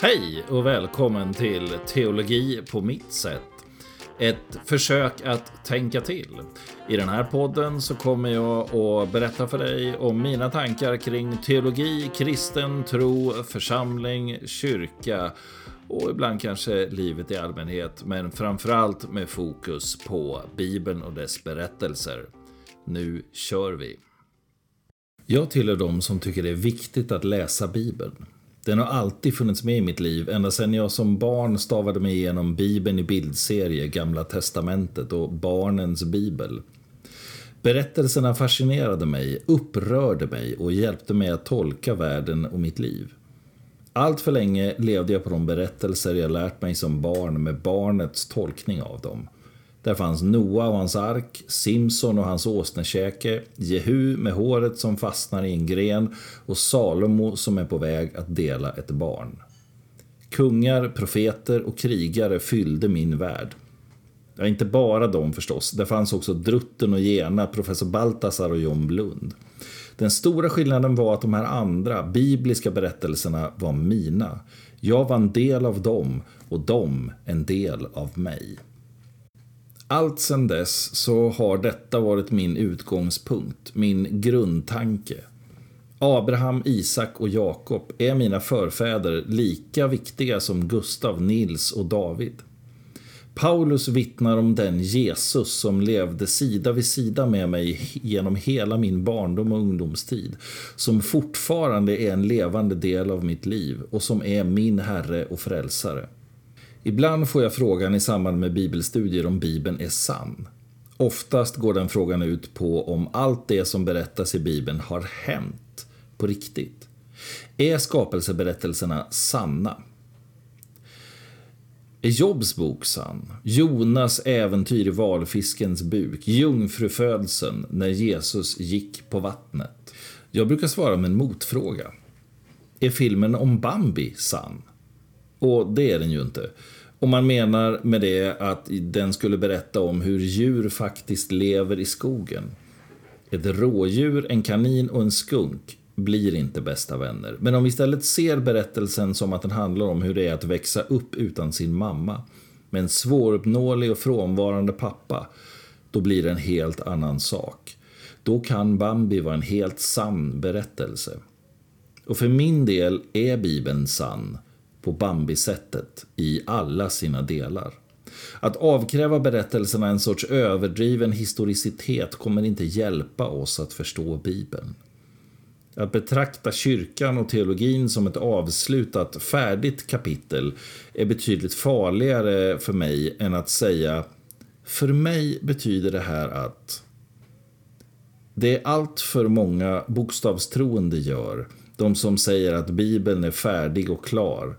Hej och välkommen till Teologi på mitt sätt. Ett försök att tänka till. I den här podden så kommer jag att berätta för dig om mina tankar kring teologi, kristen tro, församling, kyrka och ibland kanske livet i allmänhet, men framförallt med fokus på Bibeln och dess berättelser. Nu kör vi! Jag tillhör de som tycker det är viktigt att läsa Bibeln. Den har alltid funnits med i mitt liv, ända sedan jag som barn stavade mig igenom Bibeln i bildserie, Gamla Testamentet och Barnens Bibel. Berättelserna fascinerade mig, upprörde mig och hjälpte mig att tolka världen och mitt liv. Allt för länge levde jag på de berättelser jag lärt mig som barn med barnets tolkning av dem. Där fanns Noa och hans ark, Simson och hans åsnekäke, Jehu med håret som fastnar i en gren och Salomo som är på väg att dela ett barn. Kungar, profeter och krigare fyllde min värld. Ja, inte bara de förstås. Där fanns också Drutten och Gena, professor Baltasar och John Blund. Den stora skillnaden var att de här andra, bibliska berättelserna var mina. Jag var en del av dem och de en del av mig. Allt sedan dess så har detta varit min utgångspunkt, min grundtanke. Abraham, Isak och Jakob är mina förfäder lika viktiga som Gustav, Nils och David. Paulus vittnar om den Jesus som levde sida vid sida med mig genom hela min barndom och ungdomstid, som fortfarande är en levande del av mitt liv och som är min Herre och Frälsare. Ibland får jag frågan i samband med bibelstudier om Bibeln är sann. Oftast går den frågan ut på om allt det som berättas i Bibeln har hänt på riktigt. Är skapelseberättelserna sanna? Är Jobs bok sann? Jonas äventyr i valfiskens buk? Jungfrufödseln när Jesus gick på vattnet? Jag brukar svara med en motfråga. Är filmen om Bambi sann? Och det är den ju inte. Om man menar med det att den skulle berätta om hur djur faktiskt lever i skogen. Ett rådjur, en kanin och en skunk blir inte bästa vänner. Men om vi istället ser berättelsen som att den handlar om hur det är att växa upp utan sin mamma med en svåruppnåelig och frånvarande pappa, då blir det en helt annan sak. Då kan Bambi vara en helt sann berättelse. Och för min del är Bibeln sann på Bambi-sättet i alla sina delar. Att avkräva berättelserna en sorts överdriven historicitet kommer inte hjälpa oss att förstå Bibeln. Att betrakta kyrkan och teologin som ett avslutat, färdigt kapitel är betydligt farligare för mig än att säga för mig betyder det här att det är allt för många bokstavstroende gör, de som säger att Bibeln är färdig och klar,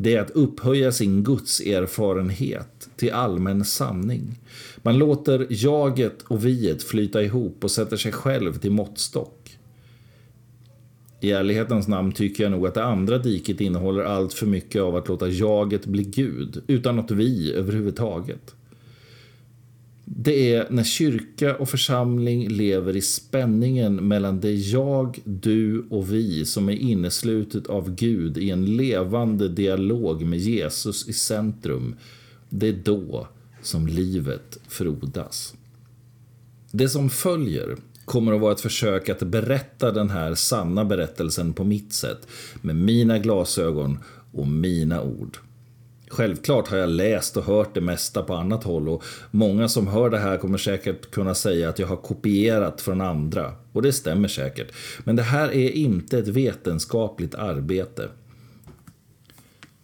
det är att upphöja sin Guds erfarenhet till allmän sanning. Man låter jaget och viet flyta ihop och sätter sig själv till måttstock. I ärlighetens namn tycker jag nog att det andra diket innehåller allt för mycket av att låta jaget bli Gud, utan något vi överhuvudtaget. Det är när kyrka och församling lever i spänningen mellan det jag, du och vi som är inneslutet av Gud i en levande dialog med Jesus i centrum. Det är då som livet frodas. Det som följer kommer att vara ett försök att berätta den här sanna berättelsen på mitt sätt med mina glasögon och mina ord. Självklart har jag läst och hört det mesta på annat håll och många som hör det här kommer säkert kunna säga att jag har kopierat från andra. Och det stämmer säkert. Men det här är inte ett vetenskapligt arbete.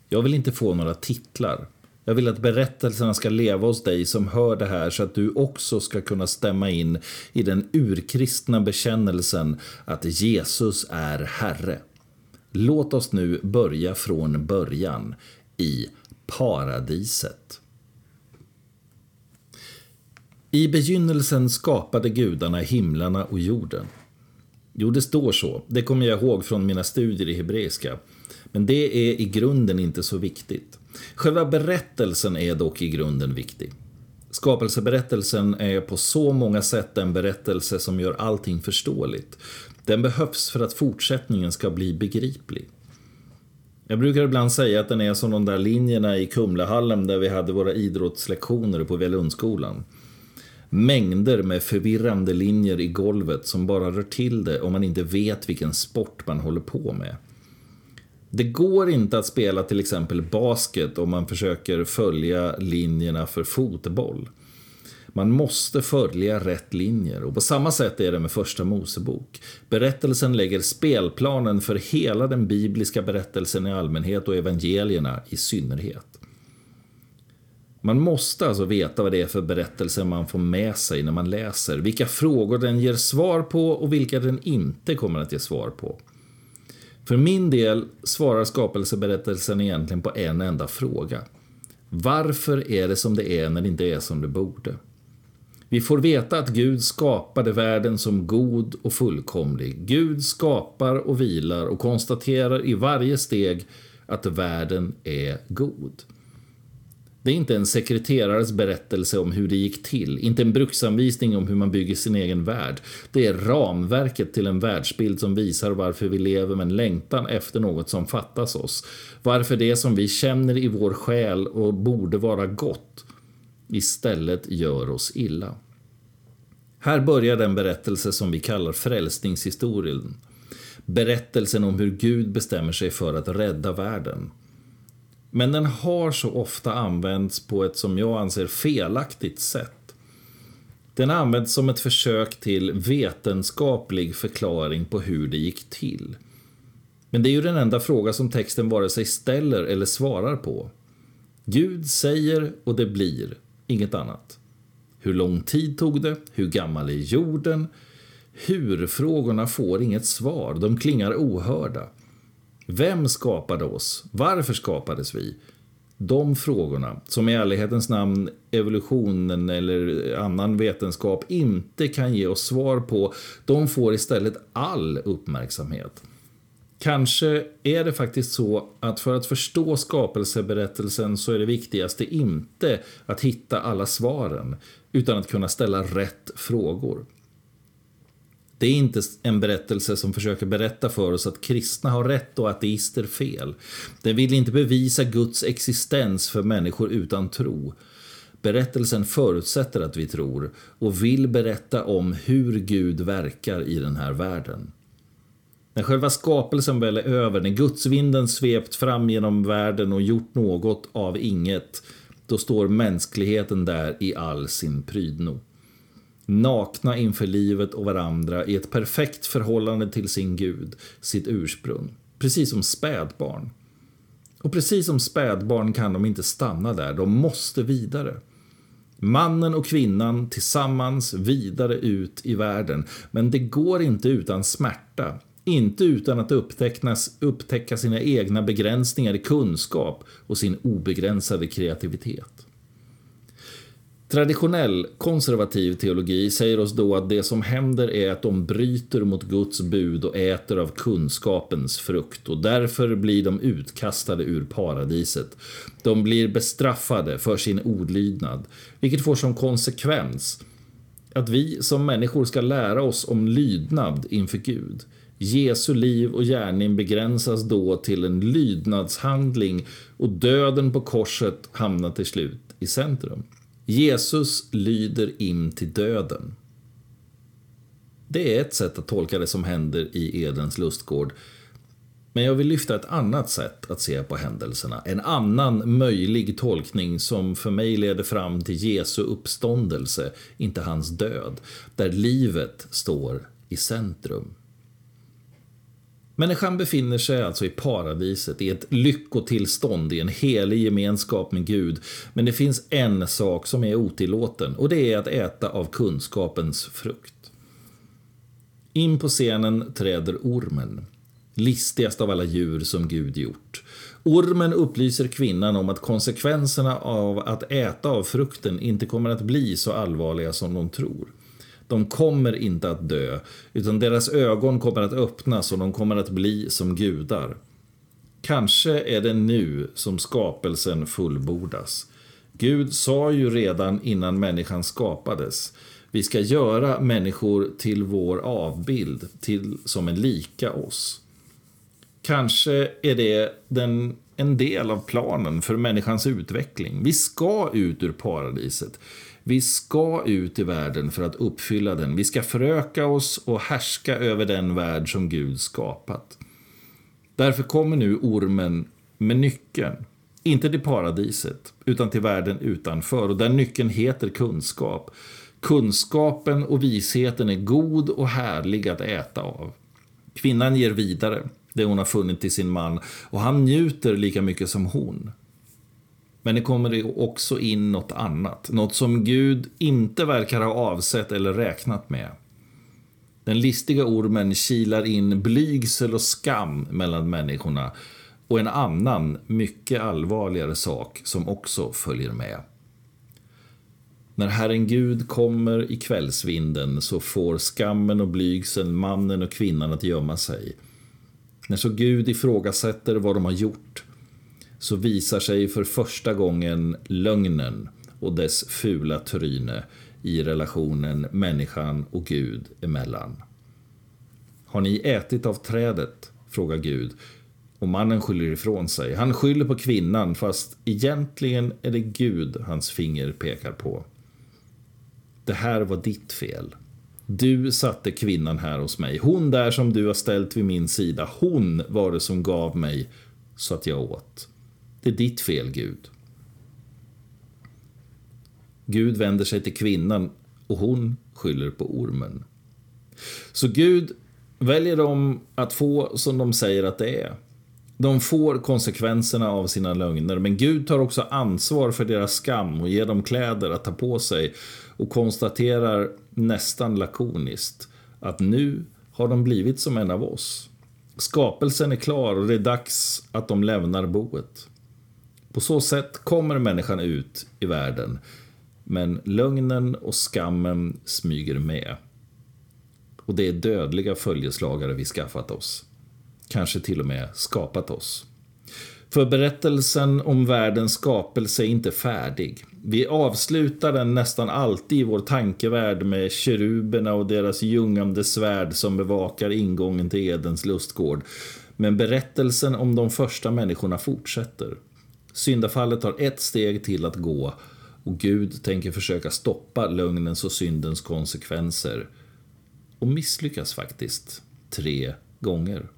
Jag vill inte få några titlar. Jag vill att berättelserna ska leva hos dig som hör det här så att du också ska kunna stämma in i den urkristna bekännelsen att Jesus är Herre. Låt oss nu börja från början i paradiset. I begynnelsen skapade gudarna himlarna och jorden. Jo, det står så. Det kommer jag ihåg från mina studier i hebreiska. Men det är i grunden inte så viktigt. Själva berättelsen är dock i grunden viktig. Skapelseberättelsen är på så många sätt en berättelse som gör allting förståeligt. Den behövs för att fortsättningen ska bli begriplig. Jag brukar ibland säga att den är som de där linjerna i Kumlahallen där vi hade våra idrottslektioner på Velundskolan. Mängder med förvirrande linjer i golvet som bara rör till det om man inte vet vilken sport man håller på med. Det går inte att spela till exempel basket om man försöker följa linjerna för fotboll. Man måste följa rätt linjer och på samma sätt är det med första Mosebok. Berättelsen lägger spelplanen för hela den bibliska berättelsen i allmänhet och evangelierna i synnerhet. Man måste alltså veta vad det är för berättelse man får med sig när man läser, vilka frågor den ger svar på och vilka den inte kommer att ge svar på. För min del svarar skapelseberättelsen egentligen på en enda fråga. Varför är det som det är när det inte är som det borde? Vi får veta att Gud skapade världen som god och fullkomlig. Gud skapar och vilar och konstaterar i varje steg att världen är god. Det är inte en sekreterares berättelse om hur det gick till, inte en bruksanvisning om hur man bygger sin egen värld. Det är ramverket till en världsbild som visar varför vi lever med en längtan efter något som fattas oss. Varför det som vi känner i vår själ och borde vara gott istället gör oss illa. Här börjar den berättelse som vi kallar frälsningshistorien. Berättelsen om hur Gud bestämmer sig för att rädda världen. Men den har så ofta använts på ett som jag anser felaktigt sätt. Den används som ett försök till vetenskaplig förklaring på hur det gick till. Men det är ju den enda fråga som texten vare sig ställer eller svarar på. Gud säger och det blir, inget annat. Hur lång tid tog det? Hur gammal är jorden? Hur-frågorna får inget svar, de klingar ohörda. Vem skapade oss? Varför skapades vi? De frågorna, som i ärlighetens namn evolutionen eller annan vetenskap inte kan ge oss svar på, de får istället all uppmärksamhet. Kanske är det faktiskt så att för att förstå skapelseberättelsen så är det viktigaste inte att hitta alla svaren, utan att kunna ställa rätt frågor. Det är inte en berättelse som försöker berätta för oss att kristna har rätt och ateister fel. Den vill inte bevisa Guds existens för människor utan tro. Berättelsen förutsätter att vi tror och vill berätta om hur Gud verkar i den här världen. När själva skapelsen väl är över, när gudsvinden svept fram genom världen och gjort något av inget, då står mänskligheten där i all sin prydno. Nakna inför livet och varandra i ett perfekt förhållande till sin Gud, sitt ursprung. Precis som spädbarn. Och precis som spädbarn kan de inte stanna där, de måste vidare. Mannen och kvinnan tillsammans vidare ut i världen. Men det går inte utan smärta. Inte utan att upptäcka sina egna begränsningar i kunskap och sin obegränsade kreativitet. Traditionell konservativ teologi säger oss då att det som händer är att de bryter mot Guds bud och äter av kunskapens frukt och därför blir de utkastade ur paradiset. De blir bestraffade för sin olydnad, vilket får som konsekvens att vi som människor ska lära oss om lydnad inför Gud. Jesu liv och gärning begränsas då till en lydnadshandling och döden på korset hamnar till slut i centrum. Jesus lyder in till döden. Det är ett sätt att tolka det som händer i Edens lustgård. Men jag vill lyfta ett annat sätt att se på händelserna. En annan möjlig tolkning som för mig leder fram till Jesu uppståndelse, inte hans död. Där livet står i centrum. Människan befinner sig alltså i paradiset, i ett lyckotillstånd, i en helig gemenskap med Gud. Men det finns en sak som är otillåten och det är att äta av kunskapens frukt. In på scenen träder ormen, listigast av alla djur som Gud gjort. Ormen upplyser kvinnan om att konsekvenserna av att äta av frukten inte kommer att bli så allvarliga som de tror. De kommer inte att dö, utan deras ögon kommer att öppnas och de kommer att bli som gudar. Kanske är det nu som skapelsen fullbordas. Gud sa ju redan innan människan skapades vi ska göra människor till vår avbild, till som en lika oss. Kanske är det den, en del av planen för människans utveckling. Vi ska ut ur paradiset. Vi ska ut i världen för att uppfylla den. Vi ska föröka oss och härska över den värld som Gud skapat. Därför kommer nu ormen med nyckeln. Inte till paradiset, utan till världen utanför. Och den nyckeln heter kunskap. Kunskapen och visheten är god och härlig att äta av. Kvinnan ger vidare det hon har funnit till sin man och han njuter lika mycket som hon. Men det kommer också in något annat, något som Gud inte verkar ha avsett eller räknat med. Den listiga ormen kilar in blygsel och skam mellan människorna och en annan, mycket allvarligare sak som också följer med. När Herren Gud kommer i kvällsvinden så får skammen och blygseln mannen och kvinnan att gömma sig. När så Gud ifrågasätter vad de har gjort så visar sig för första gången lögnen och dess fula tryne i relationen människan och Gud emellan. Har ni ätit av trädet? frågar Gud och mannen skyller ifrån sig. Han skyller på kvinnan fast egentligen är det Gud hans finger pekar på. Det här var ditt fel. Du satte kvinnan här hos mig. Hon där som du har ställt vid min sida. Hon var det som gav mig så att jag åt. Det är ditt fel, Gud. Gud vänder sig till kvinnan och hon skyller på ormen. Så Gud väljer dem att få som de säger att det är. De får konsekvenserna av sina lögner, men Gud tar också ansvar för deras skam och ger dem kläder att ta på sig och konstaterar nästan lakoniskt att nu har de blivit som en av oss. Skapelsen är klar och det är dags att de lämnar boet. På så sätt kommer människan ut i världen, men lögnen och skammen smyger med. Och det är dödliga följeslagare vi skaffat oss. Kanske till och med skapat oss. För berättelsen om världens skapelse är inte färdig. Vi avslutar den nästan alltid i vår tankevärld med keruberna och deras ljungande svärd som bevakar ingången till Edens lustgård. Men berättelsen om de första människorna fortsätter. Syndafallet har ett steg till att gå och Gud tänker försöka stoppa lögnens och syndens konsekvenser. Och misslyckas faktiskt tre gånger.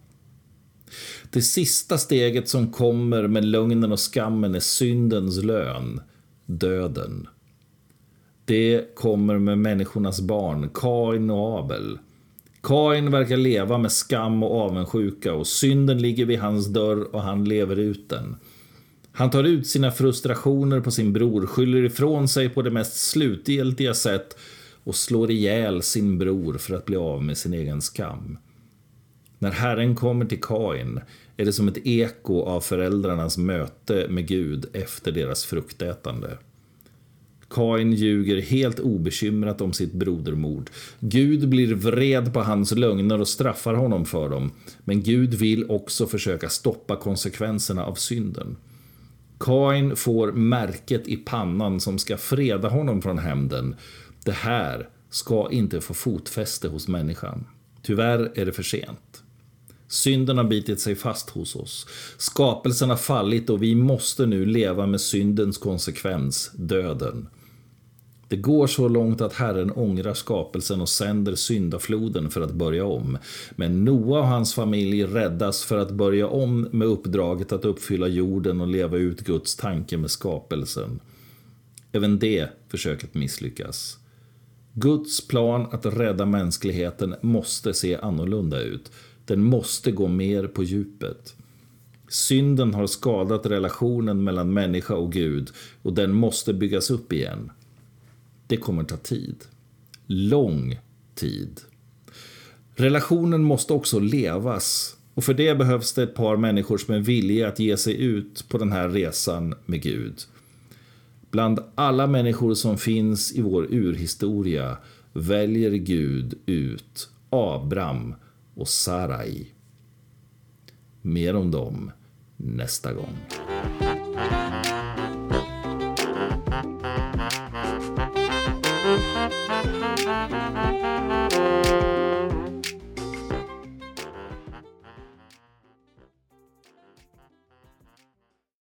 Det sista steget som kommer med lögnen och skammen är syndens lön, döden. Det kommer med människornas barn, Kain och Abel. Kain verkar leva med skam och avundsjuka och synden ligger vid hans dörr och han lever ut den. Han tar ut sina frustrationer på sin bror, skyller ifrån sig på det mest slutgiltiga sätt och slår ihjäl sin bror för att bli av med sin egen skam. När Herren kommer till Kain är det som ett eko av föräldrarnas möte med Gud efter deras fruktätande. Kain ljuger helt obekymrat om sitt brodermord. Gud blir vred på hans lögner och straffar honom för dem. Men Gud vill också försöka stoppa konsekvenserna av synden. Kain får märket i pannan som ska freda honom från hämnden. Det här ska inte få fotfäste hos människan. Tyvärr är det för sent. Synden har bitit sig fast hos oss. Skapelsen har fallit och vi måste nu leva med syndens konsekvens, döden. Det går så långt att Herren ångrar skapelsen och sänder syndafloden för att börja om. Men Noa och hans familj räddas för att börja om med uppdraget att uppfylla jorden och leva ut Guds tanke med skapelsen. Även det försöket misslyckas. Guds plan att rädda mänskligheten måste se annorlunda ut. Den måste gå mer på djupet. Synden har skadat relationen mellan människa och Gud och den måste byggas upp igen. Det kommer ta tid. Lång tid. Relationen måste också levas och för det behövs det ett par människor som är villiga att ge sig ut på den här resan med Gud. Bland alla människor som finns i vår urhistoria väljer Gud ut Abraham och Sarai. Mer om dem nästa gång.